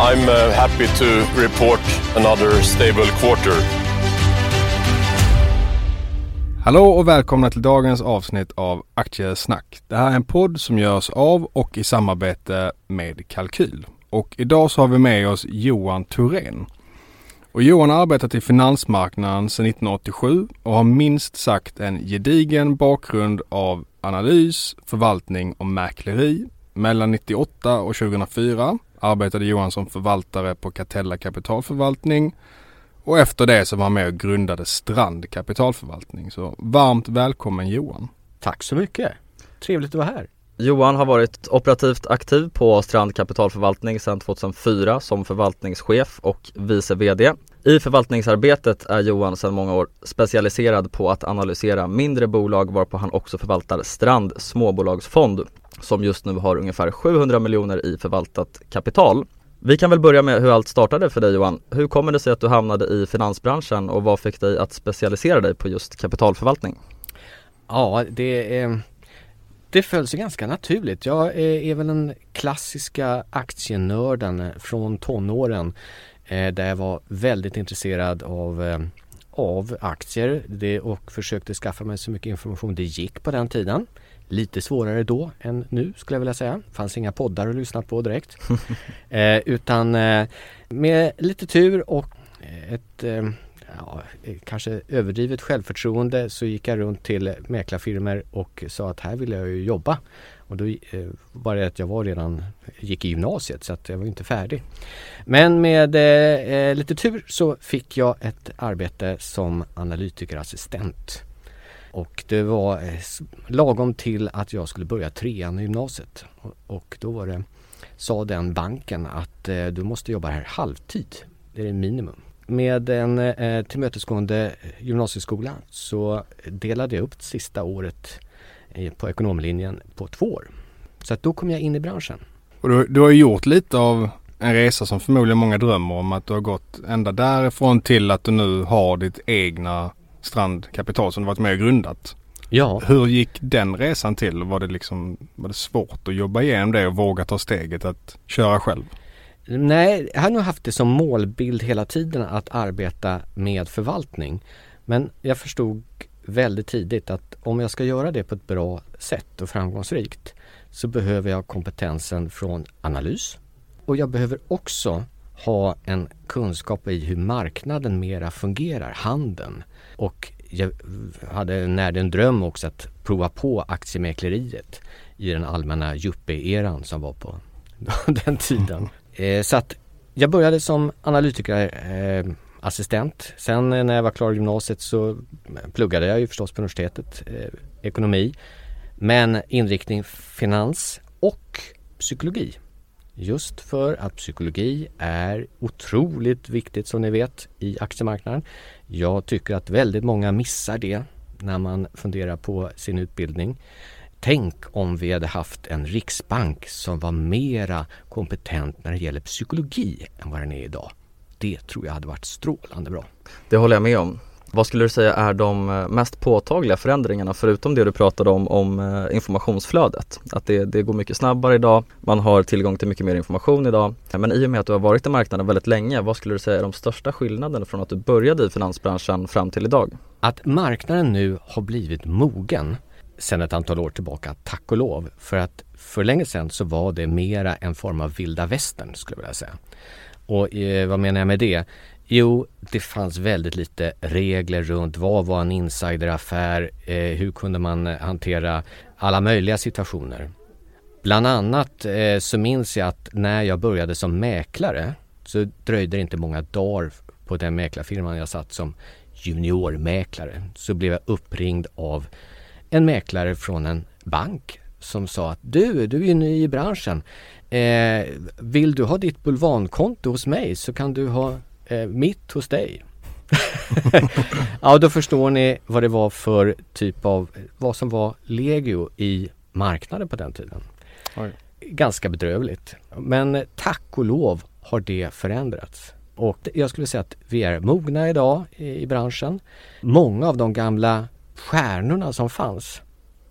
I'm uh, happy to report another stable quarter. Hallå och välkomna till dagens avsnitt av Aktiesnack. Det här är en podd som görs av och i samarbete med Kalkyl. Och idag så har vi med oss Johan Thorén. Och Johan har arbetat i finansmarknaden sedan 1987 och har minst sagt en gedigen bakgrund av analys, förvaltning och mäkleri. Mellan 98 och 2004 arbetade Johan som förvaltare på Catella kapitalförvaltning och efter det så var han med och grundade Strand kapitalförvaltning. Så varmt välkommen Johan! Tack så mycket! Trevligt att vara här! Johan har varit operativt aktiv på Strand kapitalförvaltning sedan 2004 som förvaltningschef och vice VD. I förvaltningsarbetet är Johan sedan många år specialiserad på att analysera mindre bolag varpå han också förvaltar Strand småbolagsfond som just nu har ungefär 700 miljoner i förvaltat kapital. Vi kan väl börja med hur allt startade för dig Johan. Hur kommer det sig att du hamnade i finansbranschen och vad fick dig att specialisera dig på just kapitalförvaltning? Ja, det det föll sig ganska naturligt. Jag är väl den klassiska aktienörden från tonåren där jag var väldigt intresserad av, eh, av aktier det, och försökte skaffa mig så mycket information det gick på den tiden. Lite svårare då än nu skulle jag vilja säga. Det fanns inga poddar att lyssna på direkt. eh, utan eh, med lite tur och ett eh, ja, kanske överdrivet självförtroende så gick jag runt till mäklarfirmor och sa att här vill jag ju jobba. Och då eh, var det att jag var redan, gick i gymnasiet så att jag var inte färdig. Men med eh, eh, lite tur så fick jag ett arbete som analytikerassistent. Och det var eh, lagom till att jag skulle börja trean i gymnasiet. Och, och då var det, sa den banken att eh, du måste jobba här halvtid. Det är det minimum med en eh, tillmötesgående gymnasieskola så delade jag upp sista året eh, på ekonomlinjen på två år. Så att då kom jag in i branschen. Och du, du har gjort lite av en resa som förmodligen många drömmer om att du har gått ända därifrån till att du nu har ditt egna strandkapital som du varit med och grundat. Ja. Hur gick den resan till? Var det liksom var det svårt att jobba igenom det och våga ta steget att köra själv? Nej, jag har nog haft det som målbild hela tiden att arbeta med förvaltning. Men jag förstod väldigt tidigt att om jag ska göra det på ett bra sätt och framgångsrikt så behöver jag kompetensen från analys och jag behöver också ha en kunskap i hur marknaden mera fungerar, handeln. Och jag hade när en dröm också att prova på aktiemäkleriet i den allmänna yuppie-eran som var på den tiden. Eh, så att jag började som analytikerassistent assistent. Sen eh, när jag var klar i gymnasiet så pluggade jag ju förstås på universitetet, eh, ekonomi. Men inriktning finans och psykologi. Just för att psykologi är otroligt viktigt som ni vet i aktiemarknaden. Jag tycker att väldigt många missar det när man funderar på sin utbildning. Tänk om vi hade haft en riksbank som var mera kompetent när det gäller psykologi än vad den är idag. Det tror jag hade varit strålande bra. Det håller jag med om. Vad skulle du säga är de eh, mest påtagliga förändringarna förutom det du pratade om, om eh, informationsflödet? Att det, det går mycket snabbare idag, man har tillgång till mycket mer information idag. Men i och med att du har varit i marknaden väldigt länge, vad skulle du säga är de största skillnaderna från att du började i finansbranschen fram till idag? Att marknaden nu har blivit mogen sedan ett antal år tillbaka, tack och lov. För att för länge sedan så var det mera en form av vilda västern skulle jag vilja säga. Och eh, vad menar jag med det? Jo, det fanns väldigt lite regler runt vad var en insideraffär, eh, hur kunde man hantera alla möjliga situationer. Bland annat eh, så minns jag att när jag började som mäklare så dröjde det inte många dagar på den mäklarfirman jag satt som juniormäklare så blev jag uppringd av en mäklare från en bank som sa att du, du är ju ny i branschen. Eh, vill du ha ditt bulvankonto hos mig så kan du ha eh, mitt hos dig. ja, då förstår ni vad det var för typ av, vad som var legio i marknaden på den tiden. Oj. Ganska bedrövligt. Men tack och lov har det förändrats. Och jag skulle säga att vi är mogna idag i branschen. Många av de gamla stjärnorna som fanns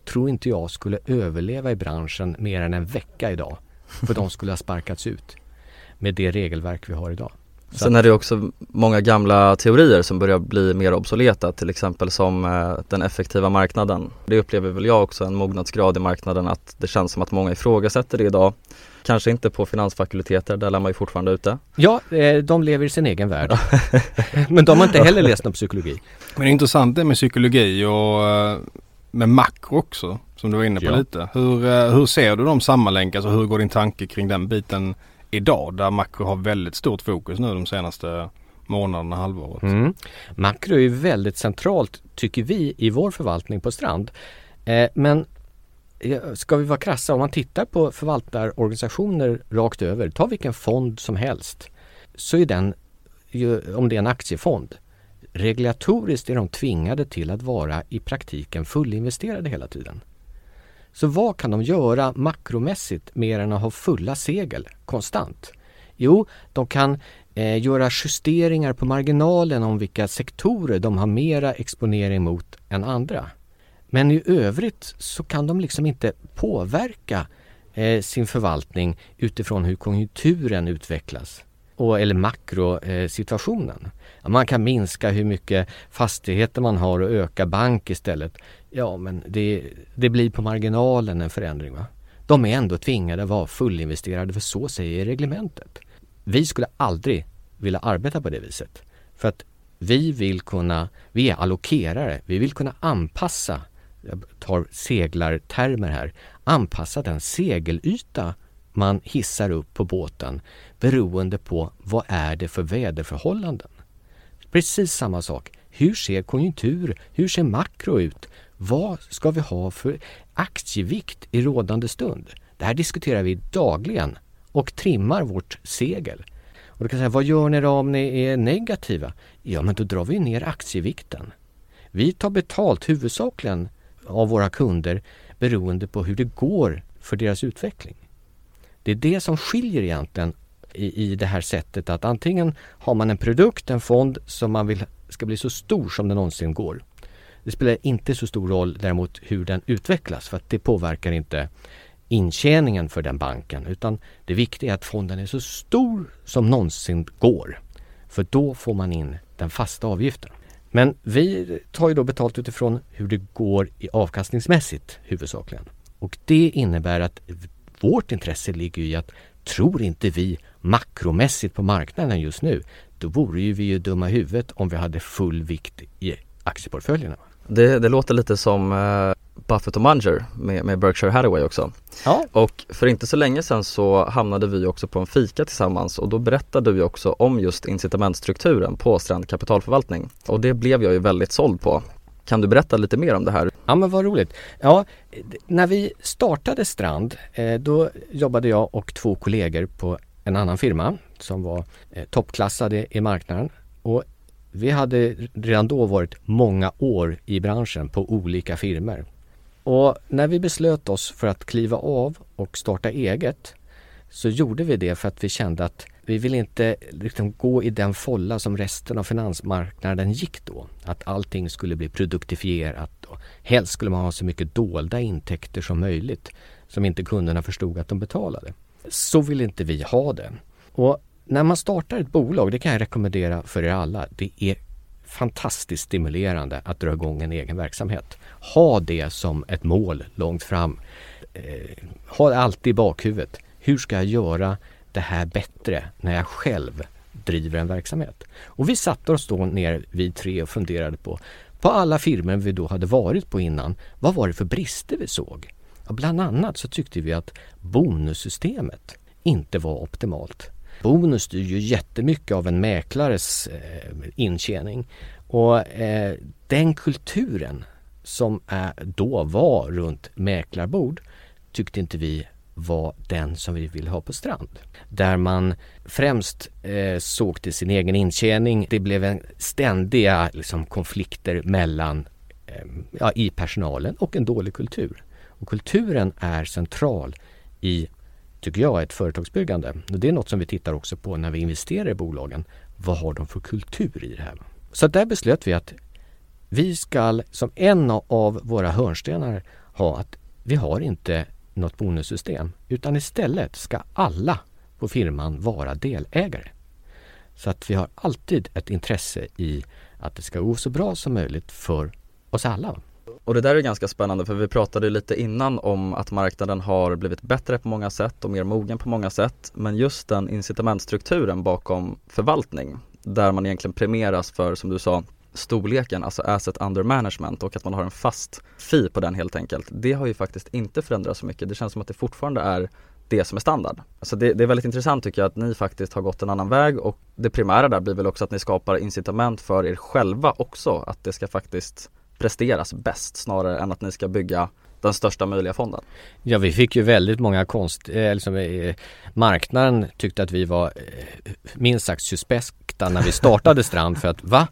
tror inte jag skulle överleva i branschen mer än en vecka idag. För de skulle ha sparkats ut med det regelverk vi har idag. Så Sen är det också många gamla teorier som börjar bli mer obsoleta, till exempel som eh, den effektiva marknaden. Det upplever väl jag också en mognadsgrad i marknaden att det känns som att många ifrågasätter det idag. Kanske inte på finansfakulteter, där lär man ju fortfarande ute. Ja, eh, de lever i sin egen värld. Men de har inte heller läst någon psykologi. Men det är intressant det med psykologi och eh, med makro också, som du var inne på ja. lite. Hur, hur ser du de sammanlänkas och hur går din tanke kring den biten idag där makro har väldigt stort fokus nu de senaste månaderna, halvåret. Mm. Makro är väldigt centralt tycker vi i vår förvaltning på Strand. Eh, men ska vi vara krassa, om man tittar på förvaltarorganisationer rakt över, ta vilken fond som helst, så är den, om det är en aktiefond, regulatoriskt är de tvingade till att vara i praktiken fullinvesterade hela tiden. Så vad kan de göra makromässigt mer än att ha fulla segel konstant? Jo, de kan eh, göra justeringar på marginalen om vilka sektorer de har mera exponering mot än andra. Men i övrigt så kan de liksom inte påverka eh, sin förvaltning utifrån hur konjunkturen utvecklas och, eller makrosituationen. Eh, man kan minska hur mycket fastigheter man har och öka bank istället. Ja, men det, det blir på marginalen en förändring. Va? De är ändå tvingade att vara fullinvesterade för så säger reglementet. Vi skulle aldrig vilja arbeta på det viset. För att vi vill kunna, vi är allokerare, vi vill kunna anpassa, jag tar seglartermer här, anpassa den segelyta man hissar upp på båten beroende på vad är det för väderförhållanden. Precis samma sak. Hur ser konjunktur, hur ser makro ut? Vad ska vi ha för aktievikt i rådande stund? Det här diskuterar vi dagligen och trimmar vårt segel. Och du kan säga, vad gör ni då om ni är negativa? Ja, men då drar vi ner aktievikten. Vi tar betalt huvudsakligen av våra kunder beroende på hur det går för deras utveckling. Det är det som skiljer egentligen i, i det här sättet att antingen har man en produkt, en fond som man vill ska bli så stor som det någonsin går. Det spelar inte så stor roll däremot hur den utvecklas för att det påverkar inte intjäningen för den banken utan det viktiga är att fonden är så stor som någonsin går. För då får man in den fasta avgiften. Men vi tar ju då betalt utifrån hur det går i avkastningsmässigt huvudsakligen. Och det innebär att vårt intresse ligger i att tror inte vi makromässigt på marknaden just nu, då vore ju vi ju dumma i huvudet om vi hade full vikt i aktieportföljerna. Det, det låter lite som uh, Buffett och Munger med, med, Berkshire Hathaway också. Ja. Och för inte så länge sedan så hamnade vi också på en fika tillsammans och då berättade du också om just incitamentstrukturen på Strand kapitalförvaltning. Och det blev jag ju väldigt såld på. Kan du berätta lite mer om det här? Ja men vad roligt. Ja, när vi startade Strand eh, då jobbade jag och två kollegor på en annan firma som var eh, toppklassade i marknaden. Och vi hade redan då varit många år i branschen på olika firmer. Och när vi beslöt oss för att kliva av och starta eget så gjorde vi det för att vi kände att vi vill inte liksom gå i den folla som resten av finansmarknaden gick då. Att allting skulle bli produktifierat och helst skulle man ha så mycket dolda intäkter som möjligt som inte kunderna förstod att de betalade. Så vill inte vi ha det. Och när man startar ett bolag, det kan jag rekommendera för er alla, det är fantastiskt stimulerande att dra igång en egen verksamhet. Ha det som ett mål långt fram. Eh, ha det alltid i bakhuvudet. Hur ska jag göra det här bättre när jag själv driver en verksamhet? Och vi satte oss då ner vi tre och funderade på på alla firmor vi då hade varit på innan, vad var det för brister vi såg? Ja, bland annat så tyckte vi att bonussystemet inte var optimalt. Bonus styr ju jättemycket av en mäklares eh, intjäning och eh, den kulturen som eh, då var runt mäklarbord tyckte inte vi var den som vi ville ha på Strand. Där man främst eh, såg till sin egen intjäning. Det blev en ständiga liksom, konflikter mellan eh, ja, i personalen och en dålig kultur. Och kulturen är central i, tycker jag, ett företagsbyggande. Det är något som vi tittar också på när vi investerar i bolagen. Vad har de för kultur i det här? Så där beslöt vi att vi ska som en av våra hörnstenar ha att vi har inte något bonussystem utan istället ska alla på firman vara delägare. Så att vi har alltid ett intresse i att det ska gå så bra som möjligt för oss alla. Och det där är ganska spännande för vi pratade lite innan om att marknaden har blivit bättre på många sätt och mer mogen på många sätt. Men just den incitamentstrukturen bakom förvaltning där man egentligen premieras för, som du sa, storleken, alltså asset under management och att man har en fast fee på den helt enkelt. Det har ju faktiskt inte förändrats så mycket. Det känns som att det fortfarande är det som är standard. Alltså det, det, är väldigt intressant tycker jag att ni faktiskt har gått en annan väg och det primära där blir väl också att ni skapar incitament för er själva också att det ska faktiskt presteras bäst snarare än att ni ska bygga den största möjliga fonden. Ja vi fick ju väldigt många konst, eh, liksom, eh, marknaden tyckte att vi var eh, minst sagt suspekta när vi startade Strand för att va?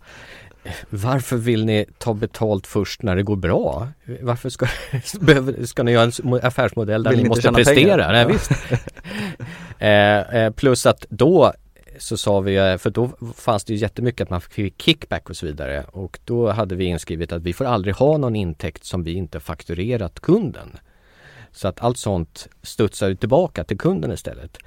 varför vill ni ta betalt först när det går bra? Varför ska, ska ni göra en affärsmodell där vill ni måste prestera? Nej, visst. Eh, eh, plus att då så sa vi, eh, för då fanns det ju jättemycket att man fick kickback och så vidare och då hade vi inskrivet att vi får aldrig ha någon intäkt som vi inte fakturerat kunden. Så att allt sånt studsar tillbaka till kunden istället.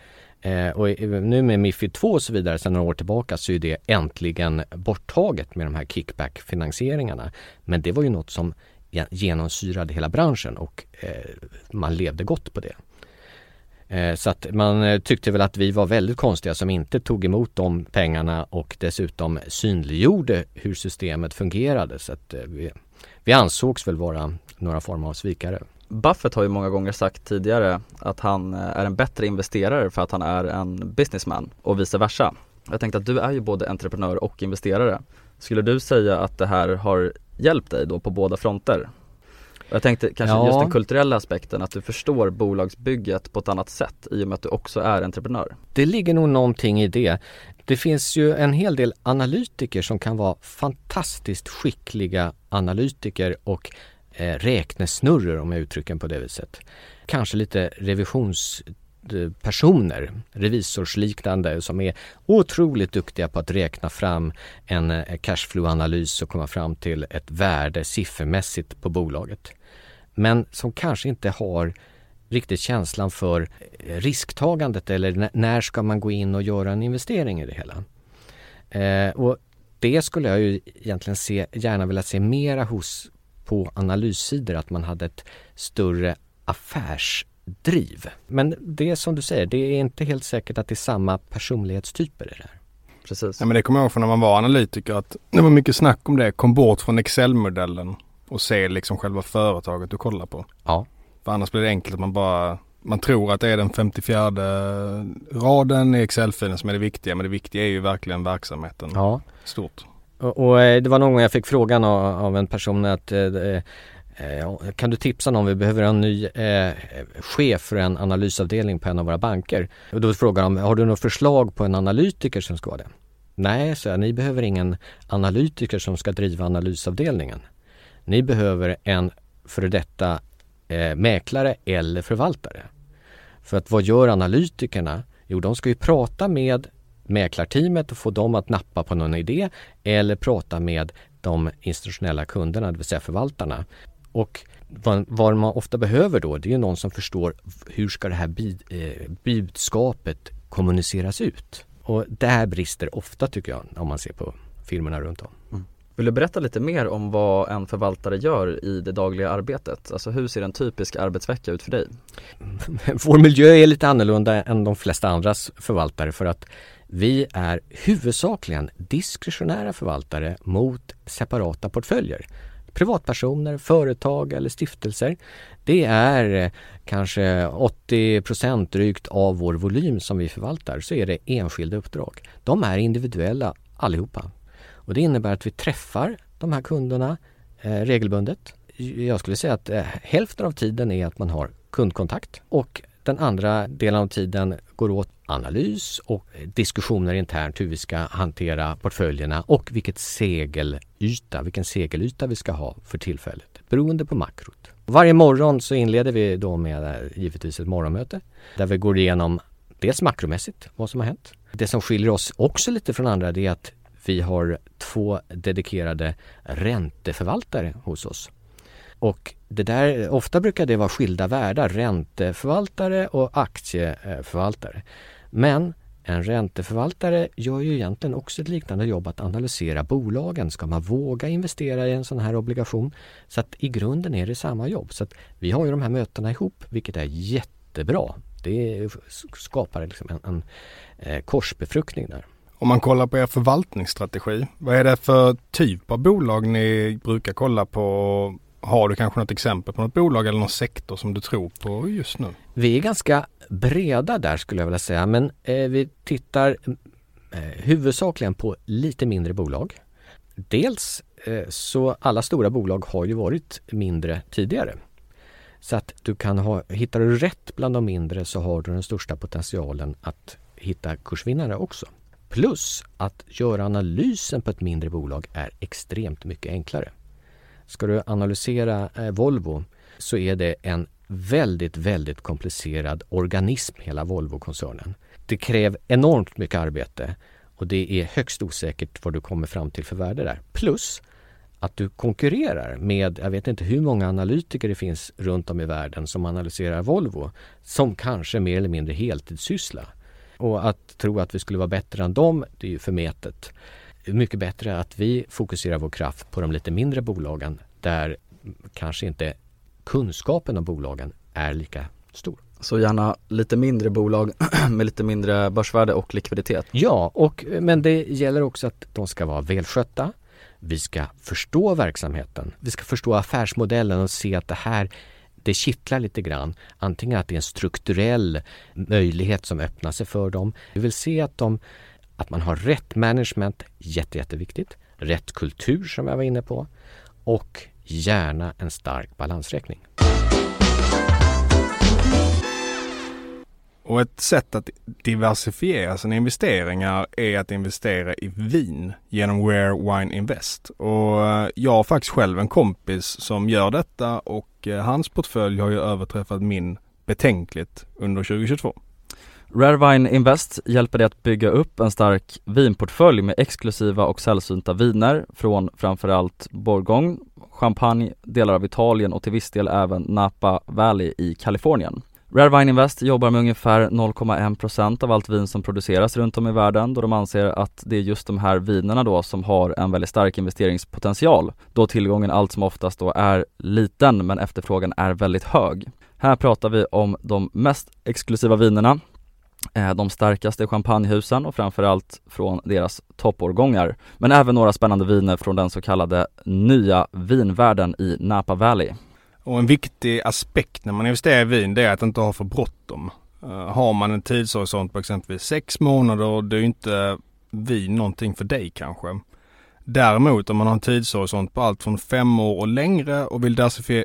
Eh, och nu med Mifid 2 och så vidare sedan några år tillbaka så är det äntligen borttaget med de här kickback-finansieringarna. Men det var ju något som genomsyrade hela branschen och eh, man levde gott på det. Eh, så att man eh, tyckte väl att vi var väldigt konstiga som inte tog emot de pengarna och dessutom synliggjorde hur systemet fungerade. Så att eh, vi, vi ansågs väl vara några former av svikare. Buffett har ju många gånger sagt tidigare att han är en bättre investerare för att han är en businessman och vice versa. Jag tänkte att du är ju både entreprenör och investerare. Skulle du säga att det här har hjälpt dig då på båda fronter? Jag tänkte kanske ja. just den kulturella aspekten, att du förstår bolagsbygget på ett annat sätt i och med att du också är entreprenör. Det ligger nog någonting i det. Det finns ju en hel del analytiker som kan vara fantastiskt skickliga analytiker och eh, räknesnurror om jag uttrycker på det viset. Kanske lite personer, revisorsliknande som är otroligt duktiga på att räkna fram en eh, cashflow-analys och komma fram till ett värde siffermässigt på bolaget. Men som kanske inte har riktigt känslan för eh, risktagandet eller när ska man gå in och göra en investering i det hela. Eh, och det skulle jag ju egentligen se, gärna vilja se mera hos på analyssidor att man hade ett större affärs affärsdriv. Men det är som du säger, det är inte helt säkert att det är samma personlighetstyper i det här. Precis. Ja, men det kommer jag ihåg från när man var analytiker att det var mycket snack om det, kom bort från Excel-modellen och se liksom själva företaget du kollar på. Ja. För annars blir det enkelt att man bara man tror att det är den 54 raden i Excel-filen som är det viktiga men det viktiga är ju verkligen verksamheten ja. stort. Och, och, eh, det var någon gång jag fick frågan av, av en person att eh, eh, Eh, kan du tipsa någon, vi behöver en ny eh, chef för en analysavdelning på en av våra banker. Och då frågade de, har du något förslag på en analytiker som ska vara det? Nej, så jag, ni behöver ingen analytiker som ska driva analysavdelningen. Ni behöver en före detta eh, mäklare eller förvaltare. För att vad gör analytikerna? Jo, de ska ju prata med mäklarteamet och få dem att nappa på någon idé eller prata med de institutionella kunderna, det vill säga förvaltarna. Och vad, man ofta behöver då, det är någon som förstår hur ska det här eh, budskapet kommuniceras ut. Och där brister ofta tycker jag om man ser på firmorna runt om. Mm. Vill du berätta lite mer om vad en förvaltare gör i det dagliga arbetet? Alltså hur ser en typisk arbetsvecka ut för dig? Vår miljö är lite annorlunda än de flesta andras förvaltare för att vi är huvudsakligen diskretionära förvaltare mot separata portföljer. Privatpersoner, företag eller stiftelser. Det är eh, kanske 80% drygt av vår volym som vi förvaltar så är det enskilda uppdrag. De är individuella allihopa. Och det innebär att vi träffar de här kunderna eh, regelbundet. Jag skulle säga att eh, hälften av tiden är att man har kundkontakt och den andra delen av tiden går åt analys och diskussioner internt hur vi ska hantera portföljerna och vilket segelyta, vilken segelyta vi ska ha för tillfället beroende på makrot. Varje morgon så inleder vi då med eh, givetvis ett morgonmöte där vi går igenom dels makromässigt vad som har hänt. Det som skiljer oss också lite från andra det är att vi har två dedikerade ränteförvaltare hos oss. Och det där, ofta brukar det vara skilda världar, ränteförvaltare och aktieförvaltare. Men en ränteförvaltare gör ju egentligen också ett liknande jobb att analysera bolagen. Ska man våga investera i en sån här obligation? Så att i grunden är det samma jobb. Så att vi har ju de här mötena ihop, vilket är jättebra. Det skapar liksom en, en eh, korsbefruktning där. Om man kollar på er förvaltningsstrategi, vad är det för typ av bolag ni brukar kolla på? Har du kanske något exempel på något bolag eller någon sektor som du tror på just nu? Vi är ganska breda där skulle jag vilja säga men eh, vi tittar eh, huvudsakligen på lite mindre bolag. Dels eh, så alla stora bolag har ju varit mindre tidigare. Så att du kan ha, hittar du rätt bland de mindre så har du den största potentialen att hitta kursvinnare också. Plus att göra analysen på ett mindre bolag är extremt mycket enklare. Ska du analysera eh, Volvo så är det en väldigt, väldigt komplicerad organism, hela Volvo-koncernen. Det kräver enormt mycket arbete och det är högst osäkert vad du kommer fram till för värde där. Plus att du konkurrerar med, jag vet inte hur många analytiker det finns runt om i världen som analyserar Volvo som kanske mer eller mindre heltidssyssla. Och att tro att vi skulle vara bättre än dem, det är ju förmätet. Mycket bättre att vi fokuserar vår kraft på de lite mindre bolagen där kanske inte kunskapen om bolagen är lika stor. Så gärna lite mindre bolag med lite mindre börsvärde och likviditet? Ja, och, men det gäller också att de ska vara välskötta. Vi ska förstå verksamheten. Vi ska förstå affärsmodellen och se att det här det kittlar lite grann. Antingen att det är en strukturell möjlighet som öppnar sig för dem. Vi vill se att, de, att man har rätt management, jätte, jätteviktigt. Rätt kultur som jag var inne på. Och gärna en stark balansräkning. Och ett sätt att diversifiera sina investeringar är att investera i vin genom Where Wine Invest. Och eh, jag har faktiskt själv en kompis som gör detta och eh, hans portfölj har ju överträffat min betänkligt under 2022. Rarevine Invest hjälper dig att bygga upp en stark vinportfölj med exklusiva och sällsynta viner från framförallt Bourgogne, Champagne, delar av Italien och till viss del även Napa Valley i Kalifornien. Rare Wine Invest jobbar med ungefär 0,1% av allt vin som produceras runt om i världen då de anser att det är just de här vinerna då som har en väldigt stark investeringspotential då tillgången allt som oftast då är liten men efterfrågan är väldigt hög. Här pratar vi om de mest exklusiva vinerna Eh, de starkaste champagnehusen och framförallt från deras toppårgångar. Men även några spännande viner från den så kallade nya vinvärlden i Napa Valley. Och en viktig aspekt när man investerar i vin det är att inte ha för bråttom. Eh, har man en tidshorisont på exempelvis sex månader då är inte vin någonting för dig kanske. Däremot om man har en tidshorisont på allt från fem år och längre och vill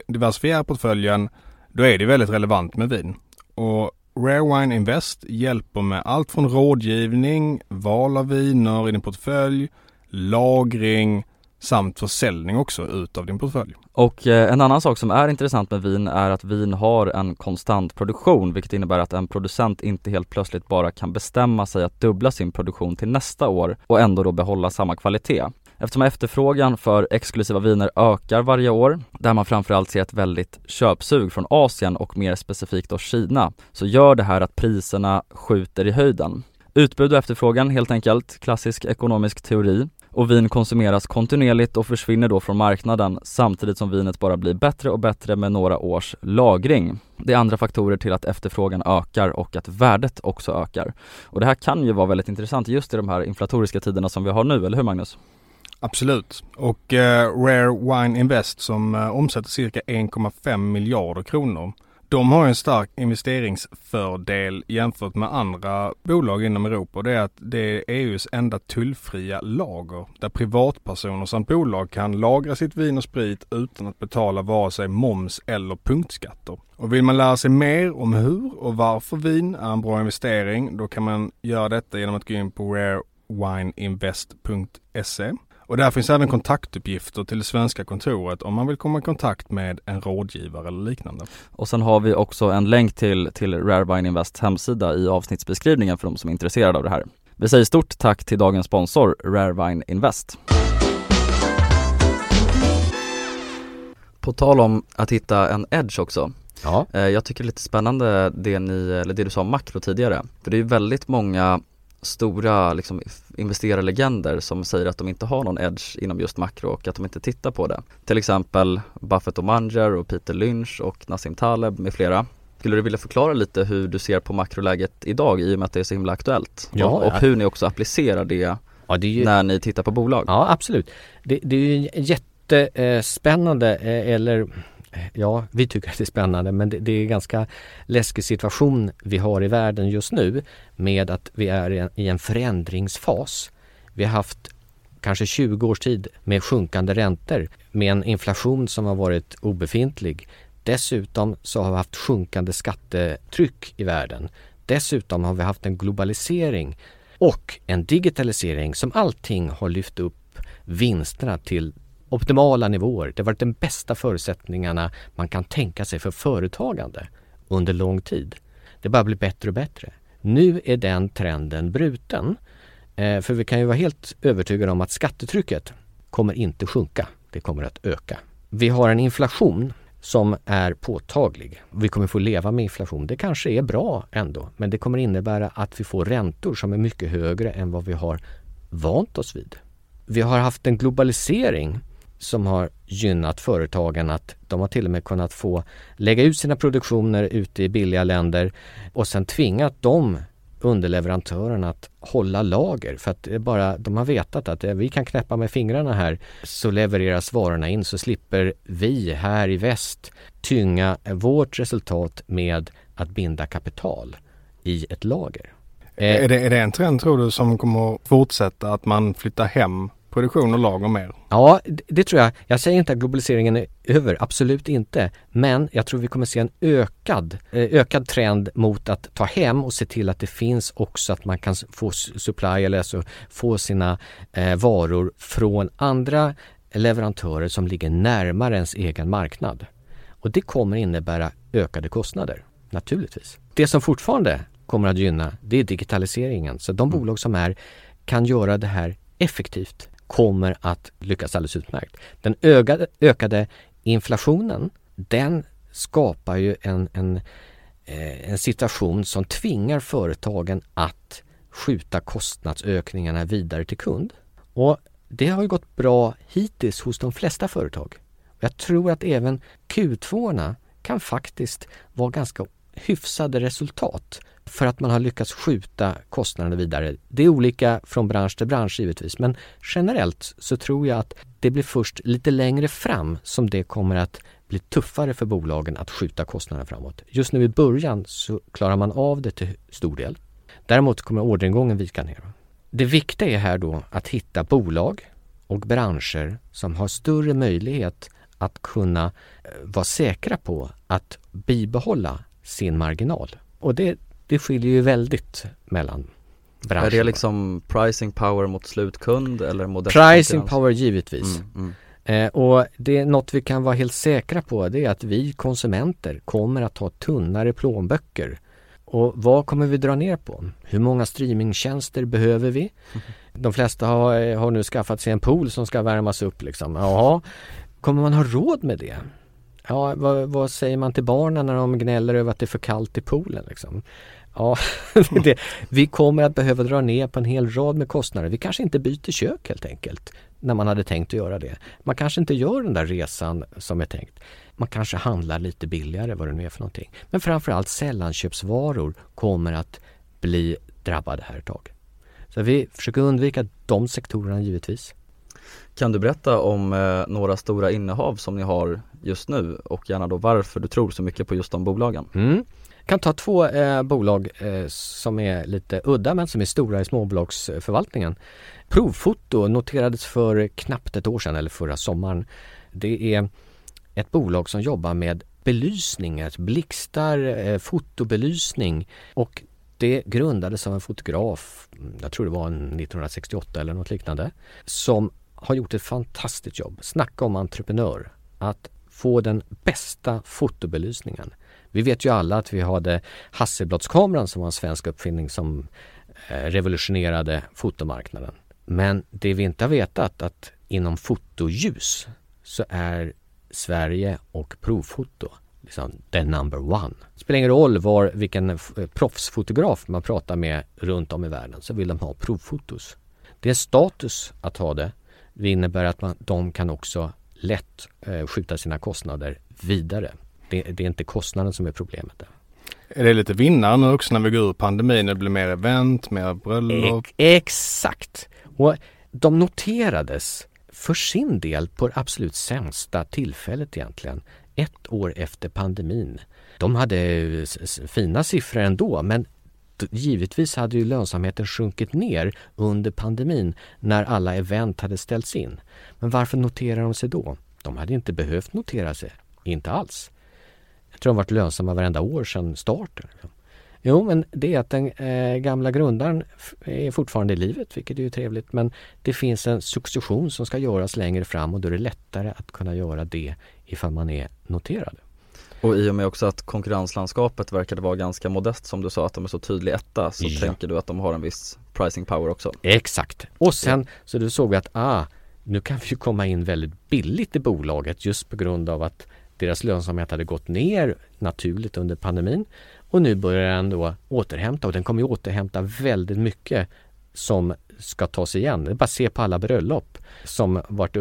diversifiera portföljen då är det väldigt relevant med vin. Och Rare Wine Invest hjälper med allt från rådgivning, val av viner i din portfölj, lagring samt försäljning också utav din portfölj. Och eh, en annan sak som är intressant med vin är att vin har en konstant produktion vilket innebär att en producent inte helt plötsligt bara kan bestämma sig att dubbla sin produktion till nästa år och ändå då behålla samma kvalitet. Eftersom efterfrågan för exklusiva viner ökar varje år, där man framförallt ser ett väldigt köpsug från Asien och mer specifikt då Kina, så gör det här att priserna skjuter i höjden. Utbud och efterfrågan helt enkelt, klassisk ekonomisk teori. och vin konsumeras kontinuerligt och försvinner då från marknaden samtidigt som vinet bara blir bättre och bättre med några års lagring. Det är andra faktorer till att efterfrågan ökar och att värdet också ökar. Och det här kan ju vara väldigt intressant just i de här inflatoriska tiderna som vi har nu, eller hur Magnus? Absolut. Och eh, Rare Wine Invest som eh, omsätter cirka 1,5 miljarder kronor de har en stark investeringsfördel jämfört med andra bolag inom Europa. Det är att det är EUs enda tullfria lager där privatpersoner samt bolag kan lagra sitt vin och sprit utan att betala vare sig moms eller punktskatter. Och vill man lära sig mer om hur och varför vin är en bra investering då kan man göra detta genom att gå in på rarewineinvest.se och där finns även kontaktuppgifter till det svenska kontoret om man vill komma i kontakt med en rådgivare eller liknande. Och sen har vi också en länk till, till Rare Wine Invest hemsida i avsnittsbeskrivningen för de som är intresserade av det här. Vi säger stort tack till dagens sponsor Rare Wine Invest. På tal om att hitta en edge också. Ja. Eh, jag tycker det är lite spännande det, ni, eller det du sa om makro tidigare. För det är väldigt många stora liksom, investerarlegender som säger att de inte har någon edge inom just makro och att de inte tittar på det. Till exempel Buffett och Munger och Peter Lynch och Nassim Taleb med flera. Skulle du vilja förklara lite hur du ser på makroläget idag i och med att det är så himla aktuellt? Ja, och, och hur ni också applicerar det, Ja, det ju, när ni tittar på bolag? ja absolut. Det, det är ju jättespännande eh, eller Ja, vi tycker att det är spännande men det, det är en ganska läskig situation vi har i världen just nu med att vi är i en, i en förändringsfas. Vi har haft kanske 20 års tid med sjunkande räntor med en inflation som har varit obefintlig. Dessutom så har vi haft sjunkande skattetryck i världen. Dessutom har vi haft en globalisering och en digitalisering som allting har lyft upp vinsterna till optimala nivåer. Det har varit de bästa förutsättningarna man kan tänka sig för företagande under lång tid. Det bara blir bättre och bättre. Nu är den trenden bruten. Eh, för vi kan ju vara helt övertygade om att skattetrycket kommer inte sjunka. Det kommer att öka. Vi har en inflation som är påtaglig. Vi kommer få leva med inflation. Det kanske är bra ändå, men det kommer innebära att vi får räntor som är mycket högre än vad vi har vant oss vid. Vi har haft en globalisering som har gynnat företagen att de har till och med kunnat få lägga ut sina produktioner ute i billiga länder och sen tvingat de underleverantörerna att hålla lager för att det bara, de har vetat att eh, vi kan knäppa med fingrarna här så levereras varorna in så slipper vi här i väst tynga vårt resultat med att binda kapital i ett lager. Eh, Är, det, är det en trend tror du som kommer fortsätta att man flyttar hem produktion och lager mer? Ja, det, det tror jag. Jag säger inte att globaliseringen är över, absolut inte. Men jag tror vi kommer se en ökad, eh, ökad trend mot att ta hem och se till att det finns också att man kan få supply eller alltså få sina eh, varor från andra leverantörer som ligger närmare ens egen marknad. Och det kommer innebära ökade kostnader, naturligtvis. Det som fortfarande kommer att gynna, det är digitaliseringen. Så de bolag som är, kan göra det här effektivt kommer att lyckas alldeles utmärkt. Den ökade, ökade inflationen, den skapar ju en, en, eh, en situation som tvingar företagen att skjuta kostnadsökningarna vidare till kund. Och det har ju gått bra hittills hos de flesta företag. Jag tror att även Q2 kan faktiskt vara ganska hyfsade resultat för att man har lyckats skjuta kostnaderna vidare. Det är olika från bransch till bransch givetvis men generellt så tror jag att det blir först lite längre fram som det kommer att bli tuffare för bolagen att skjuta kostnaderna framåt. Just nu i början så klarar man av det till stor del. Däremot kommer orderingången vika ner. Det viktiga är här då att hitta bolag och branscher som har större möjlighet att kunna eh, vara säkra på att bibehålla sin marginal. Och det, det skiljer ju väldigt mellan branscherna. Är det liksom pricing power mot slutkund eller modest Pricing power givetvis. Mm, mm. Eh, och det är något vi kan vara helt säkra på det är att vi konsumenter kommer att ha tunnare plånböcker. Och vad kommer vi dra ner på? Hur många streamingtjänster behöver vi? De flesta har, eh, har nu skaffat sig en pool som ska värmas upp liksom. Jaha, kommer man ha råd med det? Ja, vad, vad säger man till barnen när de gnäller över att det är för kallt i poolen liksom? Ja, det, vi kommer att behöva dra ner på en hel rad med kostnader. Vi kanske inte byter kök helt enkelt när man hade tänkt att göra det. Man kanske inte gör den där resan som är tänkt. Man kanske handlar lite billigare vad det nu är för någonting. Men framförallt sällanköpsvaror kommer att bli drabbade här ett tag. Så vi försöker undvika de sektorerna givetvis. Kan du berätta om eh, några stora innehav som ni har just nu och gärna då varför du tror så mycket på just de bolagen? Mm. Jag kan ta två eh, bolag eh, som är lite udda men som är stora i småbolagsförvaltningen. Provfoto noterades för knappt ett år sedan eller förra sommaren. Det är ett bolag som jobbar med belysning, blixtar, eh, fotobelysning och det grundades av en fotograf, jag tror det var 1968 eller något liknande, som har gjort ett fantastiskt jobb. Snacka om entreprenör. Att få den bästa fotobelysningen. Vi vet ju alla att vi hade Hasselbladskameran som var en svensk uppfinning som eh, revolutionerade fotomarknaden. Men det vi inte har vetat att inom fotoljus så är Sverige och provfoto liksom the number one. Det spelar ingen roll var, vilken eh, proffsfotograf man pratar med runt om i världen så vill de ha provfotos. Det är status att ha det. Det innebär att man, de kan också lätt eh, skjuta sina kostnader vidare. Det, det, är inte kostnaden som är problemet. Där. Är det lite vinnare nu också när vi går ur pandemin? Det blir mer event, mer bröllop? Exakt! Och de noterades för sin del på det absolut sämsta tillfället egentligen. Ett år efter pandemin. De hade fina siffror ändå men givetvis hade ju lönsamheten sjunkit ner under pandemin när alla event hade ställts in. Men varför noterar de sig då? De hade inte behövt notera sig, inte alls. Jag tror de varit lönsamma varenda år sedan starten. Jo, men det är att den eh, gamla grundaren är fortfarande i livet, vilket är ju trevligt. Men det finns en succession som ska göras längre fram och då är det lättare att kunna göra det ifall man är noterad. Och i och med också att konkurrenslandskapet verkade vara ganska modest som du sa att de är så tydlig etta så ja. tänker du att de har en viss pricing power också? Exakt. Och sen så då såg vi att ah, nu kan vi komma in väldigt billigt i bolaget just på grund av att deras lönsamhet hade gått ner naturligt under pandemin och nu börjar den då återhämta och den kommer ju återhämta väldigt mycket som ska tas igen. Det är bara att se på alla bröllop som varit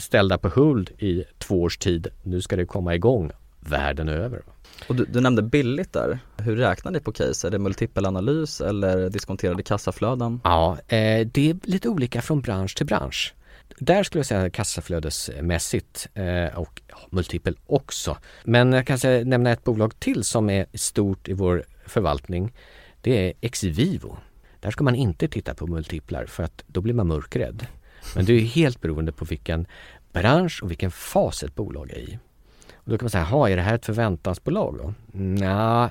ställda på hold i två års tid. Nu ska det komma igång världen över. Och du, du nämnde billigt där. Hur räknar ni på case? Är det multipelanalys eller diskonterade kassaflöden? Ja, eh, det är lite olika från bransch till bransch. Där skulle jag säga kassaflödesmässigt eh, och ja, multipel också. Men jag kan nämna ett bolag till som är stort i vår förvaltning. Det är Exivivo. Där ska man inte titta på multiplar för att då blir man mörkrädd. Men det är helt beroende på vilken bransch och vilken fas ett bolag är i. Och då kan man säga, ha är det här ett förväntansbolag då? Nja,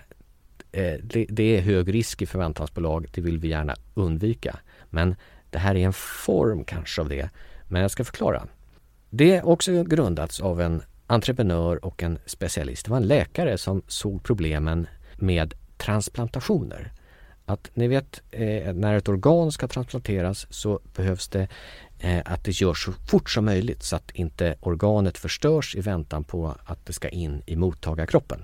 eh, det, det är hög risk i förväntansbolag, det vill vi gärna undvika. Men det här är en form kanske av det. Men jag ska förklara. Det är också grundats av en entreprenör och en specialist. Det var en läkare som såg problemen med transplantationer. Att ni vet, eh, när ett organ ska transplanteras så behövs det eh, att det görs så fort som möjligt så att inte organet förstörs i väntan på att det ska in i mottagarkroppen.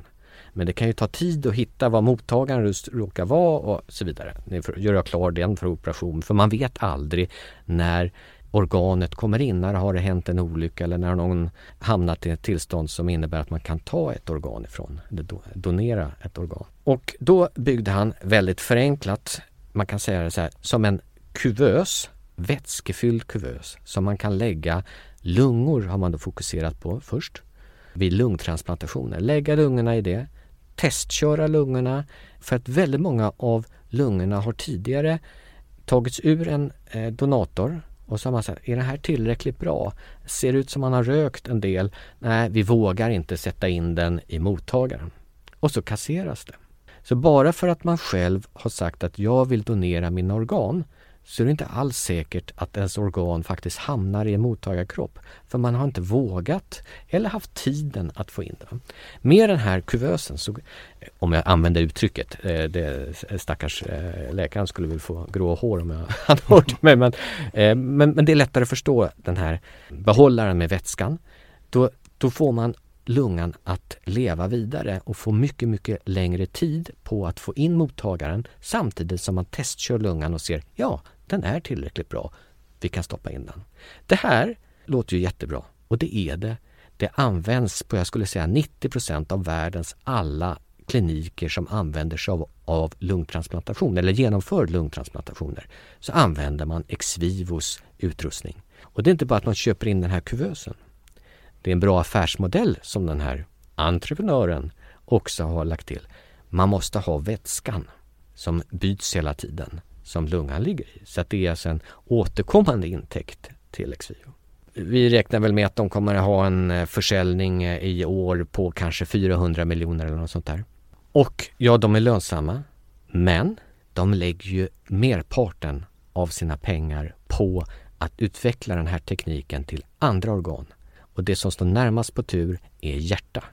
Men det kan ju ta tid att hitta vad mottagaren råkar vara och så vidare. Nu gör jag klar den för operation för man vet aldrig när organet kommer in, när har det hänt en olycka eller när någon hamnat i ett tillstånd som innebär att man kan ta ett organ ifrån, eller donera ett organ. Och då byggde han väldigt förenklat, man kan säga det så här, som en kuvös, vätskefylld kuvös som man kan lägga lungor har man då fokuserat på först vid lungtransplantationer. Lägga lungorna i det, testköra lungorna för att väldigt många av lungorna har tidigare tagits ur en eh, donator och så har man sagt, är det här tillräckligt bra? Ser det ut som man har rökt en del? Nej, vi vågar inte sätta in den i mottagaren. Och så kasseras det. Så bara för att man själv har sagt att jag vill donera mina organ så är det inte alls säkert att ens organ faktiskt hamnar i en mottagarkropp. För man har inte vågat eller haft tiden att få in den. Med den här kuvösen, så, eh, om jag använder uttrycket, eh, det, stackars eh, läkaren skulle väl få grå hår om jag hade hört mig, men, men, men det är lättare att förstå den här behållaren med vätskan. Då, då får man lungan att leva vidare och få mycket, mycket längre tid på att få in mottagaren samtidigt som man testkör lungan och ser ja, den är tillräckligt bra. Vi kan stoppa in den. Det här låter ju jättebra och det är det. Det används på, jag skulle säga 90 procent av världens alla kliniker som använder sig av, av lungtransplantation eller genomför lungtransplantationer. Så använder man Exvivos utrustning. Och det är inte bara att man köper in den här kuvösen. Det är en bra affärsmodell som den här entreprenören också har lagt till. Man måste ha vätskan som byts hela tiden som lungan ligger i. Så att det är alltså en återkommande intäkt till Exvio. Vi räknar väl med att de kommer att ha en eh, försäljning eh, i år på kanske 400 miljoner eller något sånt där. Och ja, de är lönsamma. Men de lägger ju merparten av sina pengar på att utveckla den här tekniken till andra organ. Och det som står närmast på tur är hjärta.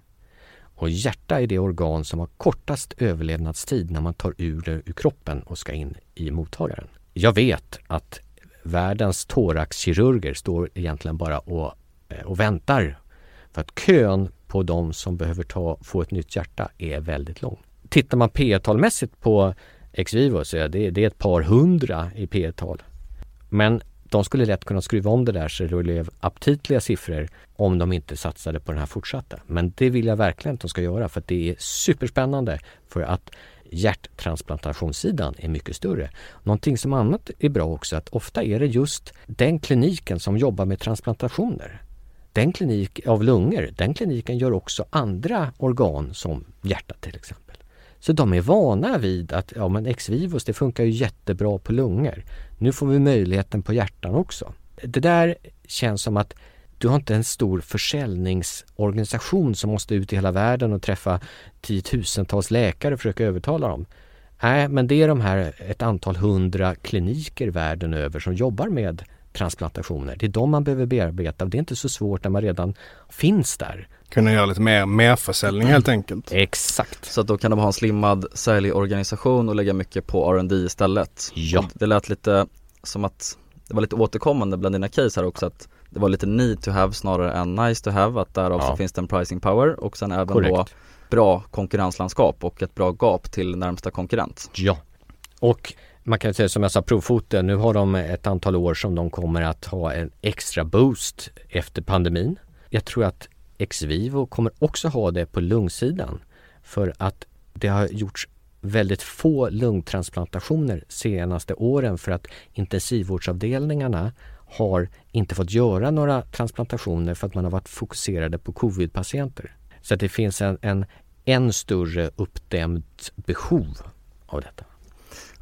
Och hjärta är det organ som har kortast överlevnadstid när man tar ur det ur kroppen och ska in i mottagaren. Jag vet att världens thoraxkirurger står egentligen bara och, eh, och väntar för att kön på de som behöver ta, få ett nytt hjärta är väldigt lång. Tittar man P talmässigt på Exvivo så är det, det är ett par hundra i P tal Men de skulle lätt kunna skruva om det där så det blev aptitliga siffror om de inte satsade på den här fortsatta. Men det vill jag verkligen att de ska göra för att det är superspännande för att hjärttransplantationssidan är mycket större. Någonting som annat är bra också att ofta är det just den kliniken som jobbar med transplantationer. Den klinik av lungor, den kliniken gör också andra organ som hjärtat till exempel. Så de är vana vid att ja, men ex vivos det funkar ju jättebra på lungor. Nu får vi möjligheten på hjärtan också. Det där känns som att du har inte en stor försäljningsorganisation som måste ut i hela världen och träffa tiotusentals läkare och försöka övertala dem. Nej, men det är de här ett antal hundra kliniker världen över som jobbar med transplantationer. Det är de man behöver bearbeta och det är inte så svårt när man redan finns där. Kunna göra lite mer merförsäljning helt enkelt. Exakt. Så att då kan de ha en slimmad säljorganisation och lägga mycket på R&D istället. Ja. Och det lät lite som att det var lite återkommande bland dina case här också att det var lite need to have snarare än nice to have att därav Ja. så finns det en pricing power och sen även Korrekt. då bra konkurrenslandskap och ett bra gap till närmsta konkurrent. Ja. Och man kan säga som jag sa, provfoten, nu har de ett antal år som de kommer att ha en extra boost efter pandemin. Jag tror att Exvivo kommer också ha det på lungsidan för att det har gjorts väldigt få lungtransplantationer senaste åren för att intensivvårdsavdelningarna har inte fått göra några transplantationer för att man har varit fokuserade på covid-patienter. Så att det finns en, en än större uppdämt behov av detta.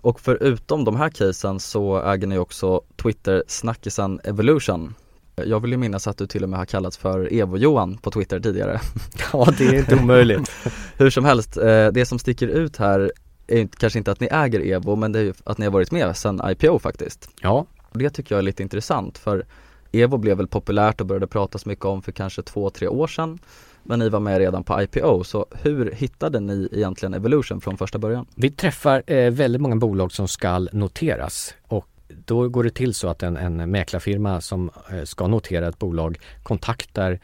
Och förutom de här casen så äger ni också Twitter-snackisen Evolution. Jag vill ju minnas att du till och med har kallats för Evo-Johan på Twitter tidigare. Ja, det är inte omöjligt. Hur som helst, eh, det som sticker ut här är kanske inte att ni äger Evo men det är ju att ni har varit med sedan IPO faktiskt. Ja, det tycker jag är lite intressant för Evo blev väl populärt och började pratas mycket om för kanske två, tre år sedan. Men ni var med redan på IPO, så hur hittade ni egentligen Evolution från första början? vi träffar eh, väldigt många bolag som ska noteras och då går det till så att en, en mäklarfirma som eh, ska notera ett bolag kontaktar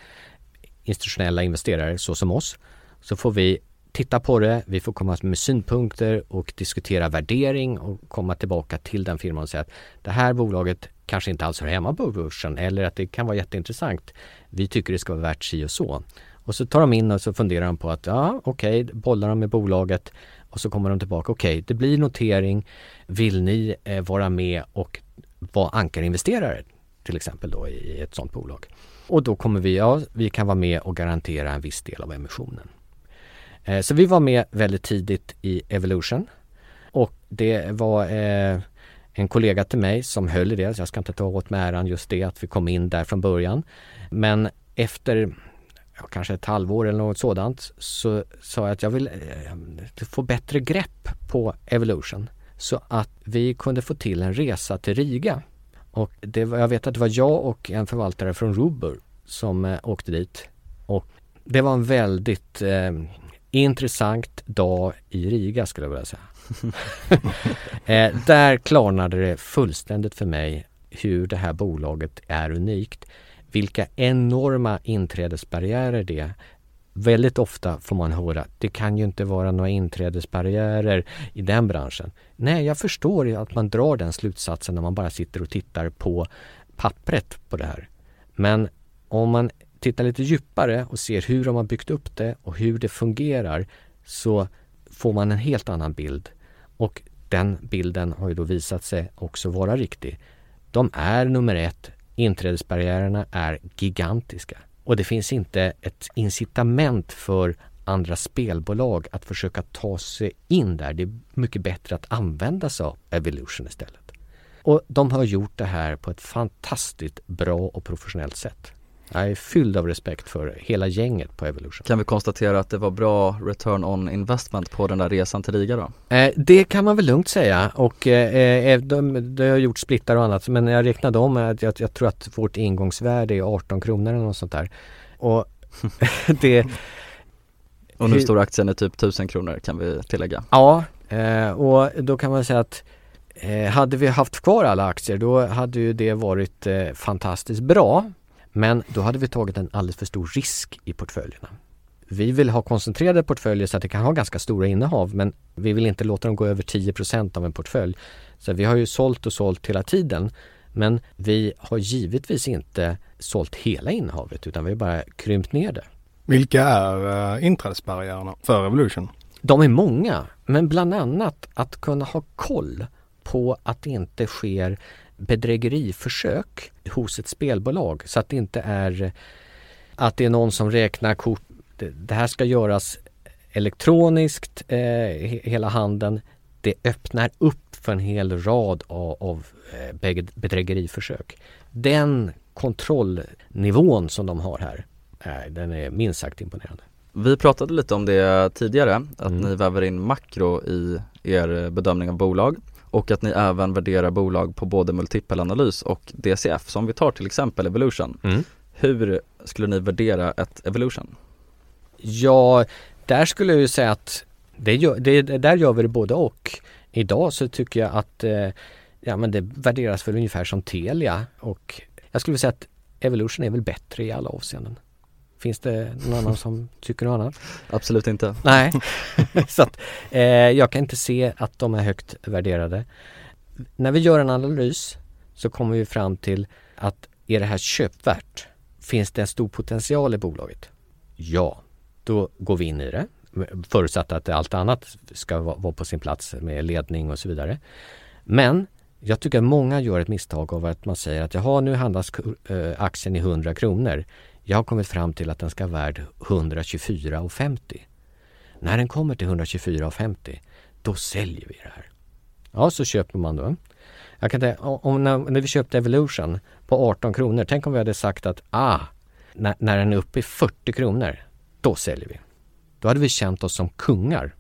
institutionella investerare så som oss. Så får vi titta på det, vi får komma med synpunkter och diskutera värdering och komma tillbaka till den firman och säga att det här bolaget kanske inte alls hör hemma på börsen eller att det kan vara jätteintressant. Vi tycker det ska vara värt si och så. Och så tar de in och så funderar de på att ja okej, bollar de med bolaget och så kommer de tillbaka. Okej, det blir notering. Vill ni eh, vara med och vara ankarinvesterare till exempel då i ett sådant bolag? Och då kommer vi, ja, vi kan vara med och garantera en viss del av emissionen. Eh, så vi var med väldigt tidigt i Evolution och det var eh, en kollega till mig som höll i det, så jag ska inte ta åt mig äran just det att vi kom in där från början. Men efter ja, kanske ett halvår eller något sådant så sa jag att jag vill eh, få bättre grepp på Evolution så att vi kunde få till en resa till Riga. Och det var, jag vet att det var jag och en förvaltare från Rubber som eh, åkte dit. Och det var en väldigt eh, intressant dag i Riga skulle jag vilja säga. eh, där klarnade det fullständigt för mig hur det här bolaget är unikt. Vilka enorma inträdesbarriärer det är. Väldigt ofta får man höra att det kan ju inte vara några inträdesbarriärer i den branschen. Nej, jag förstår ju att man drar den slutsatsen när man bara sitter och tittar på pappret på det här. Men om man tittar lite djupare och ser hur de har byggt upp det och hur det fungerar så får man en helt annan bild. Och den bilden har ju då visat sig också vara riktig. De är nummer ett. Inträdesbarriärerna är gigantiska. Och det finns inte ett incitament för andra spelbolag att försöka ta sig in där. Det är mycket bättre att använda sig av Evolution istället. Och de har gjort det här på ett fantastiskt bra och professionellt sätt. Jag är fylld av respekt för hela gänget på Evolution. Kan vi konstatera att det var bra return on investment på den där resan till Riga då? Eh, det kan man väl lugnt säga och eh, eh de, de har gjort splittar och annat men jag räknade om att jag, jag tror att vårt ingångsvärde är 18 kronor eller något sånt där. Och det Och nu står aktien är typ 1000 kronor kan vi tillägga. Ja, eh, och då kan man säga att eh, hade vi haft kvar alla aktier då hade ju det varit eh, fantastiskt bra. Men då hade vi tagit en alldeles för stor risk i portföljerna. Vi vill ha koncentrerade portföljer så att det kan ha ganska stora innehav men vi vill inte låta dem gå över 10% av en portfölj. Så vi har ju sålt och sålt hela tiden men vi har givetvis inte sålt hela innehavet utan vi har bara krympt ner det. Vilka är uh, inträdesbarriärerna för Revolution? De är många, men bland annat att kunna ha koll på att det inte sker bedrägeriförsök hos ett spelbolag så att det inte är att det är någon som räknar kort. Det här ska göras elektroniskt, eh, hela handeln. Det öppnar upp för en hel rad av, av eh, bedrägeriförsök. Den kontrollnivån som de har här, eh, den är minst sagt imponerande. Vi pratade lite om det tidigare, att mm. ni väver in makro i er bedömning av bolag och att ni även värderar bolag på både multipelanalys och DCF. Så om vi tar till exempel Evolution. Mm. Hur skulle ni värdera ett Evolution? Ja, där skulle jag ju säga att det gör, det, där gör vi det både och. Idag så tycker jag att eh, ja, men det värderas väl ungefär som Telia och jag skulle säga att Evolution är väl bättre i alla avseenden. Finns det någon annan som tycker något annat? Absolut inte. Nej, så att, eh, jag kan inte se att de är högt värderade. När vi gör en analys så kommer vi fram till att är det här köpvärt? Finns det en stor potential i bolaget? Ja, då går vi in i det förutsatt att allt annat ska vara på sin plats med ledning och så vidare. Men jag tycker att många gör ett misstag av att man säger att jaha, nu handlas eh, aktien i 100 kronor. Jag har kommit fram till att den ska vara värd 124,50. När den kommer till 124,50 då säljer vi det här. Ja, så köper man då. Jag kan säga, om när, när, vi köpte Evolution på 18 kronor, tänk om vi hade sagt att ah, när, när den är uppe i 40 kronor, då säljer vi. Då hade vi känt oss som kungar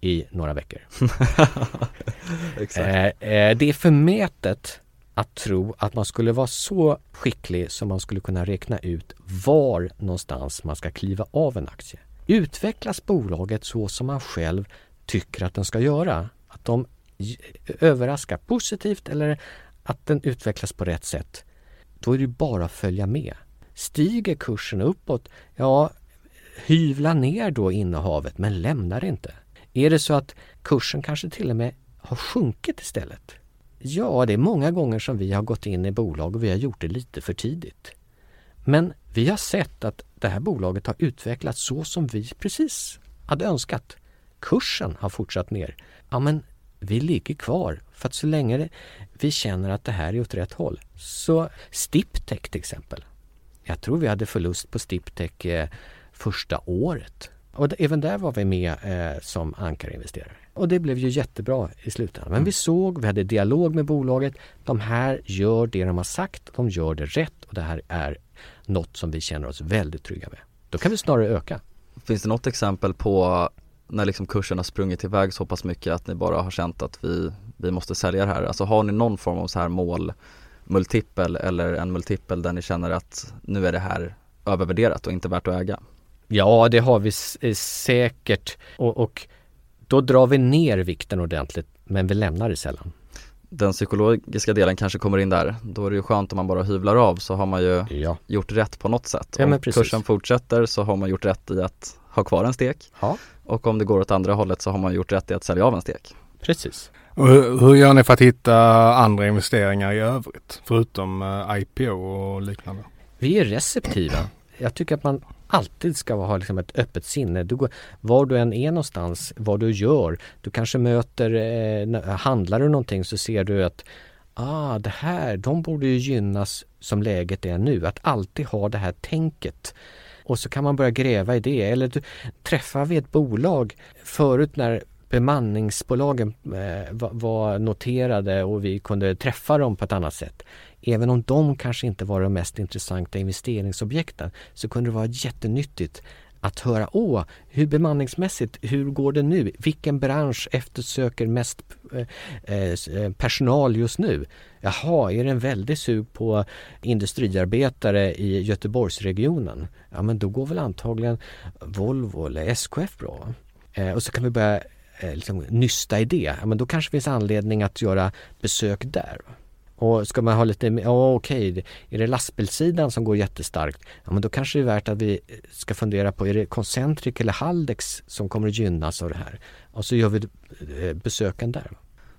i några veckor. eh, eh, det är förmätet att tro att man skulle vara så skicklig som man skulle kunna räkna ut var någonstans man ska kliva av en aktie. Utvecklas bolaget så som man själv tycker att den ska göra, att de överraskar positivt eller att den utvecklas på rätt sätt, då är det bara att följa med. Stiger kursen uppåt, ja, hyvla ner då innehavet men lämna det inte. Är det så att kursen kanske till och med har sjunkit istället, Ja, det är många gånger som vi har gått in i bolag och vi har gjort det lite för tidigt. Men vi har sett att det här bolaget har utvecklats så som vi precis hade önskat. Kursen har fortsatt ner. Ja, men vi ligger kvar för att så länge vi känner att det här är åt rätt håll. Så Stiptech till exempel. Jag tror vi hade förlust på Stiptech eh, första året. Och även där var vi med eh, som ankarinvesterare. Och det blev ju jättebra i slutändan. Men vi såg, vi hade dialog med bolaget. De här gör det de har sagt, de gör det rätt och det här är något som vi känner oss väldigt trygga med. Då kan vi snarare öka. Finns det något exempel på när liksom kursen har sprungit iväg så pass mycket att ni bara har känt att vi, vi måste sälja det här? Alltså har ni någon form av så här mål multipel eller en multipel där ni känner att nu är det här övervärderat och inte värt att äga? Ja, det har vi eh, säkert och, och då drar vi ner vikten ordentligt men vi lämnar det sällan. Den psykologiska delen kanske kommer in där. Då är det ju skönt om man bara hyvlar av så har man ju ja. gjort rätt på något sätt. Ja, om kursen fortsätter så har man gjort rätt i att ha kvar en stek. Ja, Och om det går åt andra hållet så har man gjort rätt i att sälja av en stek. precis. Och hur, hur gör ni för att hitta andra investeringar i övrigt? Förutom eh, IPO och liknande. Vi är receptiva. Jag tycker att man alltid ska ha liksom ett öppet sinne. Du går, var du än är någonstans, vad du gör. Du kanske möter, eh, handlar du någonting så ser du att ah, det här, de borde ju gynnas som läget är nu. Att alltid ha det här tänket. Och så kan man börja gräva i det. Eller du träffar vi ett bolag förut när bemanningsbolagen eh, var, noterade och vi kunde träffa dem på ett annat sätt. Även om de kanske inte var de mest intressanta investeringsobjekten så kunde det vara jättenyttigt att höra, åh, hur bemanningsmässigt, hur går det nu? Vilken bransch eftersöker mest eh, eh, eh personal just nu? Jaha, är det en väldig sug på industriarbetare i Göteborgsregionen? Ja, men då går väl antagligen Volvo eller SKF bra. Eh, och så kan vi börja liksom nysta i det. Ja, men då kanske det finns anledning att göra besök där. Och ska man ha lite, ja okej, är det lastbilssidan som går jättestarkt? Ja men då kanske det är värt att vi ska fundera på, är det Concentric eller Haldex som kommer att gynnas av det här? Och så gör vi eh, besöken där.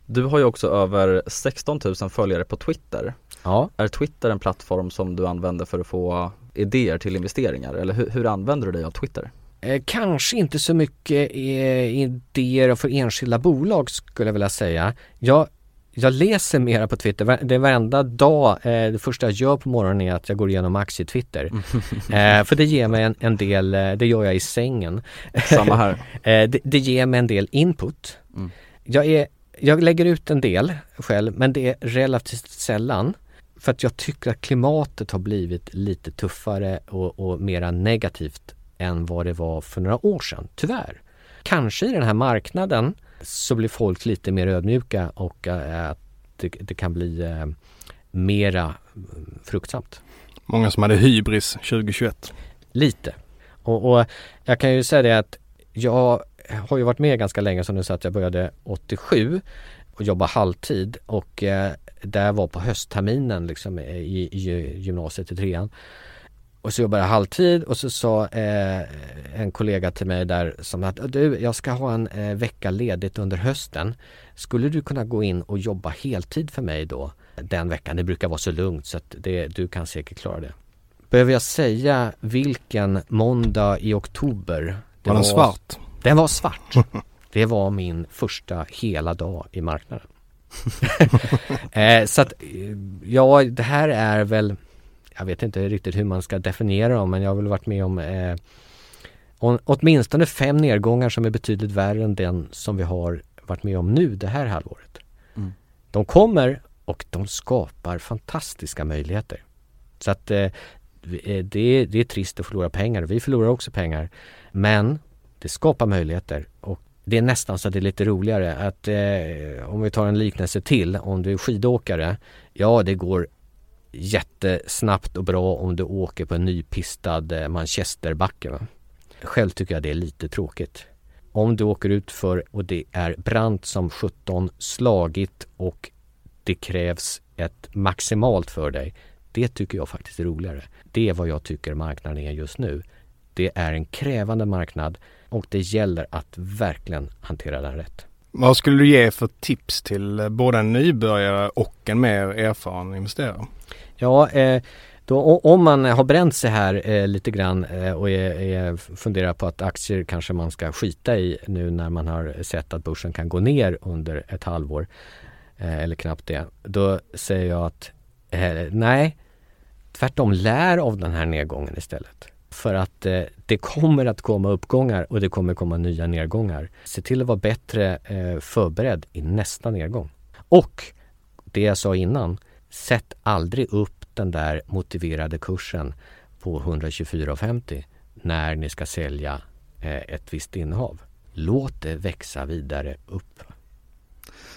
Du har ju också över 16 000 följare på Twitter. Ja, Är Twitter en plattform som du använder för att få idéer till investeringar? Eller hur, hur använder du dig av Twitter? Eh, kanske inte så mycket eh, idéer för enskilda bolag skulle jag vilja säga. Jag, jag läser mera på Twitter. Det är varenda dag, eh, det första jag gör på morgonen är att jag går igenom aktietwitter. eh, för det ger mig en, en del, eh, det gör jag i sängen. Samma här. Eh, det, det ger mig en del input. Mm. Jag, är, jag lägger ut en del själv men det är relativt sällan. För att jag tycker att klimatet har blivit lite tuffare och, och mera negativt än vad det var för några år sedan, tyvärr. Kanske i den här marknaden så blir folk lite mer ödmjuka och eh, att det, det kan bli eh, mera mm, fruktsamt. Många som hade hybris 2021. Lite. Och, och jag kan ju säga det att jag har ju varit med ganska länge som du sa att jag började 87 och jobba halvtid och eh, där var på höstterminen liksom i, i gymnasiet i trean. Och så jobbade jag halvtid och så sa eh, en kollega till mig där som att du, jag ska ha en eh, vecka ledigt under hösten. Skulle du kunna gå in och jobba heltid för mig då den veckan? Det brukar vara så lugnt så att det, du kan säkert klara det. Behöver jag säga vilken måndag i oktober? det Var den svart? Den var svart. Det var min första hela dag i marknaden. eh, så att, eh, ja, det här är väl, jag vet inte riktigt hur man ska definiera dem, men jag har väl varit med om eh, åtminstone fem nedgångar som är betydligt värre än den som vi har varit med om nu det här halvåret. Mm. De kommer och de skapar fantastiska möjligheter. Så att eh, eh, det, är- det är trist att förlora pengar. Vi förlorar också pengar. Men det skapar möjligheter och det är nästan så att det är lite roligare att eh, om vi tar en liknelse till, om du är skidåkare, ja det går jättesnabbt och bra om du åker på en nypistad eh, manchesterbacke. Va? Själv tycker jag det är lite tråkigt. Om du åker ut för och det är brant som 17, slagigt och det krävs ett maximalt för dig. Det tycker jag faktiskt är roligare. Det är vad jag tycker marknaden är just nu. Det är en krävande marknad och det gäller att verkligen hantera den rätt. Vad skulle du ge för tips till både en nybörjare och en mer erfaren investerare? Ja, eh, då, om man har bränt sig här eh, lite grann eh, och är, är, funderar på att aktier kanske man ska skita i nu när man har sett att börsen kan gå ner under ett halvår eh, eller knappt det. Då säger jag att eh, nej, tvärtom lär av den här nedgången istället. För att eh, det kommer att komma uppgångar och det kommer komma nya nedgångar. Se till att vara bättre eh, förberedd i nästa nedgång. Och det jag sa innan, sätt aldrig upp den där motiverade kursen på 124,50 när ni ska sälja eh, ett visst innehav. Låt det växa vidare upp.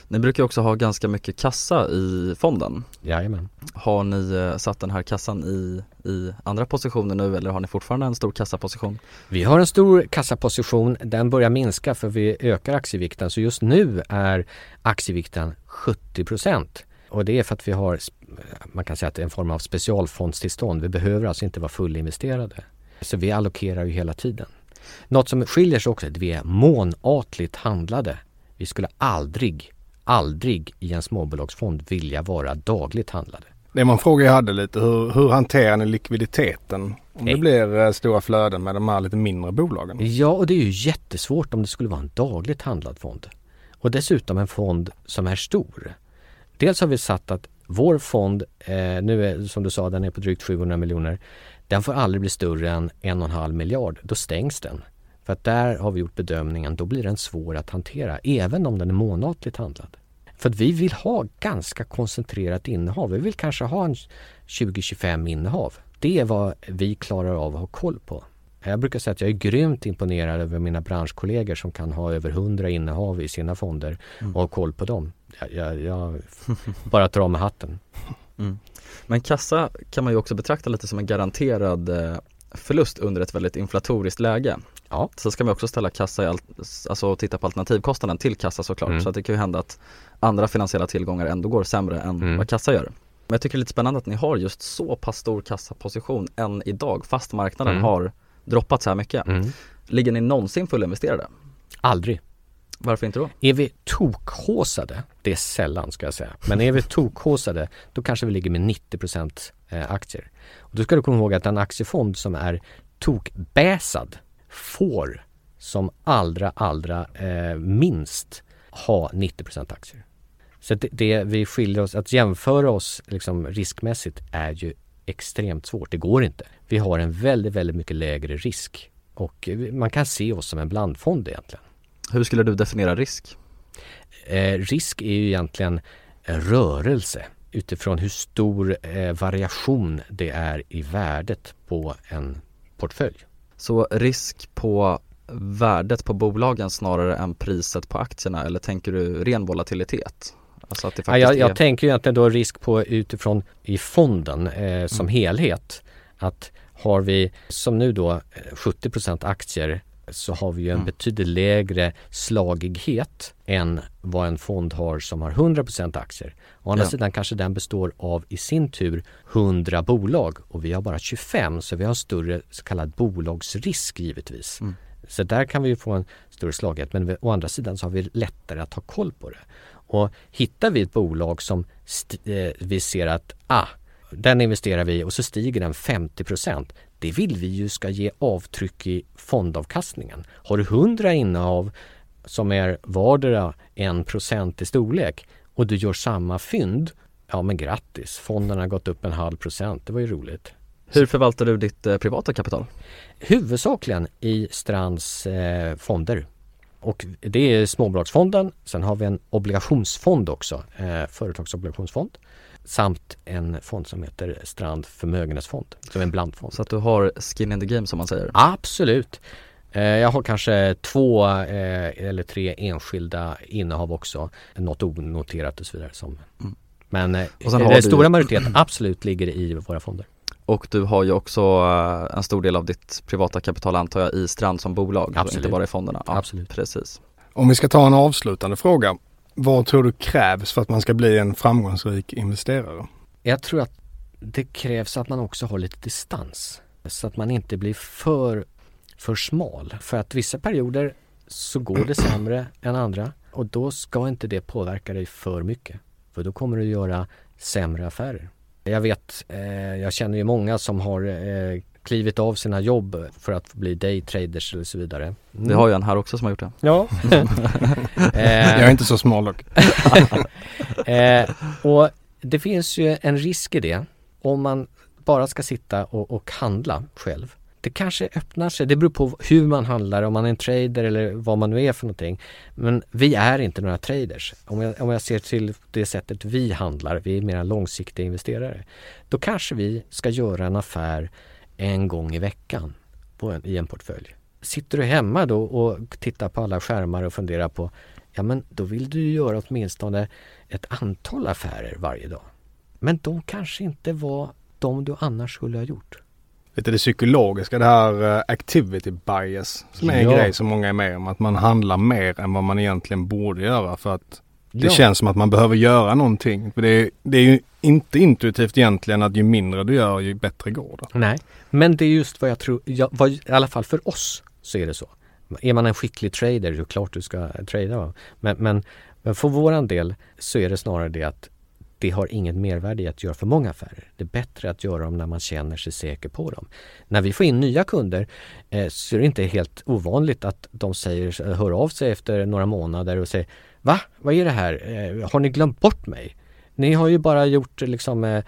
Ni brukar också ha ganska mycket kassa i fonden. Jajamän. Har ni eh, satt den här kassan i, i andra positioner nu eller har ni fortfarande en stor kassaposition? Vi har en stor kassaposition. Den börjar minska för vi ökar aktievikten. Så just nu är aktievikten 70 Och det är för att vi har, man kan säga att det är en form av specialfondstillstånd. Vi behöver alltså inte vara fullinvesterade. Så vi allokerar ju hela tiden. Något som skiljer sig också är att vi är månatligt handlade. Vi skulle aldrig, aldrig i en småbolagsfond vilja vara dagligt handlade. Det man frågar jag hade lite, hur, hur hanterar ni likviditeten om det Nej. blir eh, stora flöden med de här lite mindre bolagen? Ja, och det är ju jättesvårt om det skulle vara en dagligt handlad fond. Och dessutom en fond som är stor. Dels har vi satt att vår fond, eh, nu är som du sa, den är på drygt 700 miljoner. Den får aldrig bli större än en och en halv miljard. Då stängs den. För att där har vi gjort bedömningen, då blir den svår att hantera, även om den är månatligt handlad. För att vi vill ha ganska koncentrerat innehav. Vi vill kanske ha en 20-25 innehav. Det är vad vi klarar av att ha koll på. Jag brukar säga att jag är grymt imponerad över mina branschkollegor som kan ha över 100 innehav i sina fonder och ha koll på dem. Jag, jag, jag bara tar av mig hatten. Men kassa kan man ju också betrakta lite som en garanterad eh, förlust under ett väldigt inflatoriskt läge. Ja. Så ska man också ställa kassa i allt, alltså titta på alternativkostnaden till kassa såklart. Mm. Så att det kan ju hända att andra finansiella tillgångar ändå går sämre än Mm. vad kassa gör. Men jag tycker det är lite spännande att ni har just så pass stor kassaposition än idag fast marknaden Mm. har droppat så här mycket. Mm. Ligger ni någonsin fullinvesterade? Aldrig. Varför inte då? Är vi tokhåsade, det är sällan ska jag säga, men är vi tokhåsade då kanske vi ligger med 90% eh, aktier. Och då ska du komma ihåg att en aktiefond som är tokbäsad får som allra, allra eh, minst ha 90% aktier. Så det, det vi skiljer oss, att jämföra oss liksom riskmässigt är ju extremt svårt. Det går inte. Vi har en väldigt, väldigt mycket lägre risk och man kan se oss som en blandfond egentligen. Hur skulle du definiera risk? Eh, risk är ju egentligen en rörelse utifrån hur stor eh, variation det är i värdet på en portfölj. Så risk på värdet på bolagen snarare än priset på aktierna eller tänker du ren volatilitet? Alltså Ja, faktiskt jag, är... jag tänker ju egentligen då risk på utifrån i fonden eh, som helhet. Att har vi som nu då eh, 70% aktier så har vi ju en betydligt lägre slagighet än vad en fond har som har 100% aktier. Å andra Ja. sidan kanske den består av i sin tur 100 bolag och vi har bara 25 så vi har större så kallad bolagsrisk givetvis. Så där kan vi ju få en större slagighet men å andra sidan så har vi lättare att ha koll på det. Och hittar vi ett bolag som eh, vi ser att ah, den investerar vi och så stiger den 50 Det vill vi ju ska ge avtryck i fondavkastningen. Har du 100 innehav som är vardera 1% i storlek och du gör samma fynd, ja men grattis, fonden har gått upp en halv procent, det var ju roligt. Hur förvaltar du ditt eh, privata kapital? Huvudsakligen i Strands eh, fonder. Och det är småbolagsfonden, sen har vi en obligationsfond också, eh, företagsobligationsfond. Samt en fond som heter Strand förmögenhetsfond, som är en blandfond. Så att du har skin in the game som man säger? Absolut. Eh, jag har kanske två eh, eller tre enskilda innehav också. Något onoterat och så vidare. Som. Men eh, Och sen den har du- stora majoriteten absolut ligger i våra fonder. Och du har ju också en stor del av ditt privata kapital antar jag i Strand som bolag, Absolut. inte bara i fonderna? Ja, Absolut. Precis. Om vi ska ta en avslutande fråga. Vad tror du krävs för att man ska bli en framgångsrik investerare? Jag tror att det krävs att man också har lite distans. Så att man inte blir för, för smal. För att vissa perioder så går det sämre än andra. Och då ska inte det påverka dig för mycket. För då kommer du göra sämre affärer. Jag vet, eh, jag känner ju många som har eh, klivit av sina jobb för att bli daytraders eller så vidare. Vi har ju en här också som har gjort det. Ja. eh, Jag är inte så smal dock. Eh, och det finns ju en risk i det om man bara ska sitta och, och handla själv. Det kanske öppnar sig, det beror på hur man handlar, om man är en trader eller vad man nu är för någonting. Men vi är inte några traders. Om jag, om jag ser till det sättet vi handlar, vi är mer långsiktiga investerare. Då kanske vi ska göra en affär en gång i veckan en, i en portfölj. Sitter du hemma då och tittar på alla skärmar och funderar på Ja men då vill du göra åtminstone ett antal affärer varje dag. Men de kanske inte var de du annars skulle ha gjort. Lite det psykologiska, det här eh, activity bias som är en Ja. grej som många är med om. Att man handlar mer än vad man egentligen borde göra för att det Ja. känns som att man behöver göra någonting. För det, är, det är ju inte intuitivt egentligen att ju mindre du gör ju bättre går det. Nej, men det är just vad jag tror, jag, vad, i alla fall för oss, så är det så. Är man en skicklig trader, det är klart du ska trada. Men, men, men för våran del så är det snarare det att det har inget mervärde i att göra för många affärer. Det är bättre att göra dem när man känner sig säker på dem. När vi får in nya kunder eh, så är det inte helt ovanligt att de säger, hör av sig efter några månader och säger Va? Vad är det här? Eh, har ni glömt bort mig? Ni har ju bara gjort liksom eh,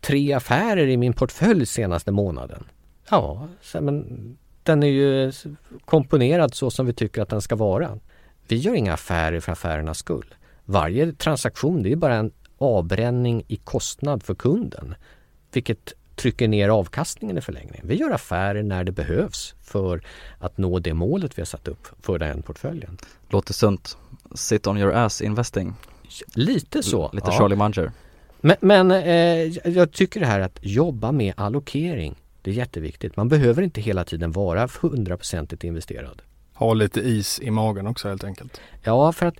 tre affärer i min portfölj senaste månaden. Ja, men den är ju komponerad så som vi tycker att den ska vara. Vi gör inga affärer för affärernas skull. Varje transaktion det är bara en avbränning i kostnad för kunden. Vilket trycker ner avkastningen i förlängningen. Vi gör affärer när det behövs för att nå det målet vi har satt upp för den portföljen. Låter sunt. Sit on your ass investing. Lite så. Lite ja. Charlie Munger. Men, men eh, jag tycker det här att jobba med allokering, det är jätteviktigt. Man behöver inte hela tiden vara hundraprocentigt investerad. Ha lite is i magen också helt enkelt. Ja, för att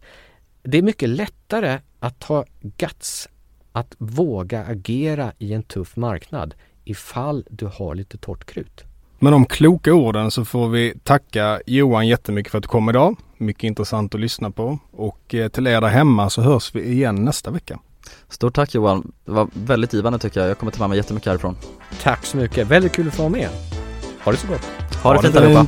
det är mycket lättare att ha guts, att våga agera i en tuff marknad ifall du har lite torrt krut. Med de kloka orden så får vi tacka Johan jättemycket för att du kom idag. Mycket intressant att lyssna på och eh, till er där hemma så hörs vi igen nästa vecka. Stort tack Johan, det var väldigt givande tycker jag. Jag kommer ta med mig jättemycket härifrån. Tack så mycket, väldigt kul att få vara med. Ha det så gott. Ha det, ha det fint allihopa.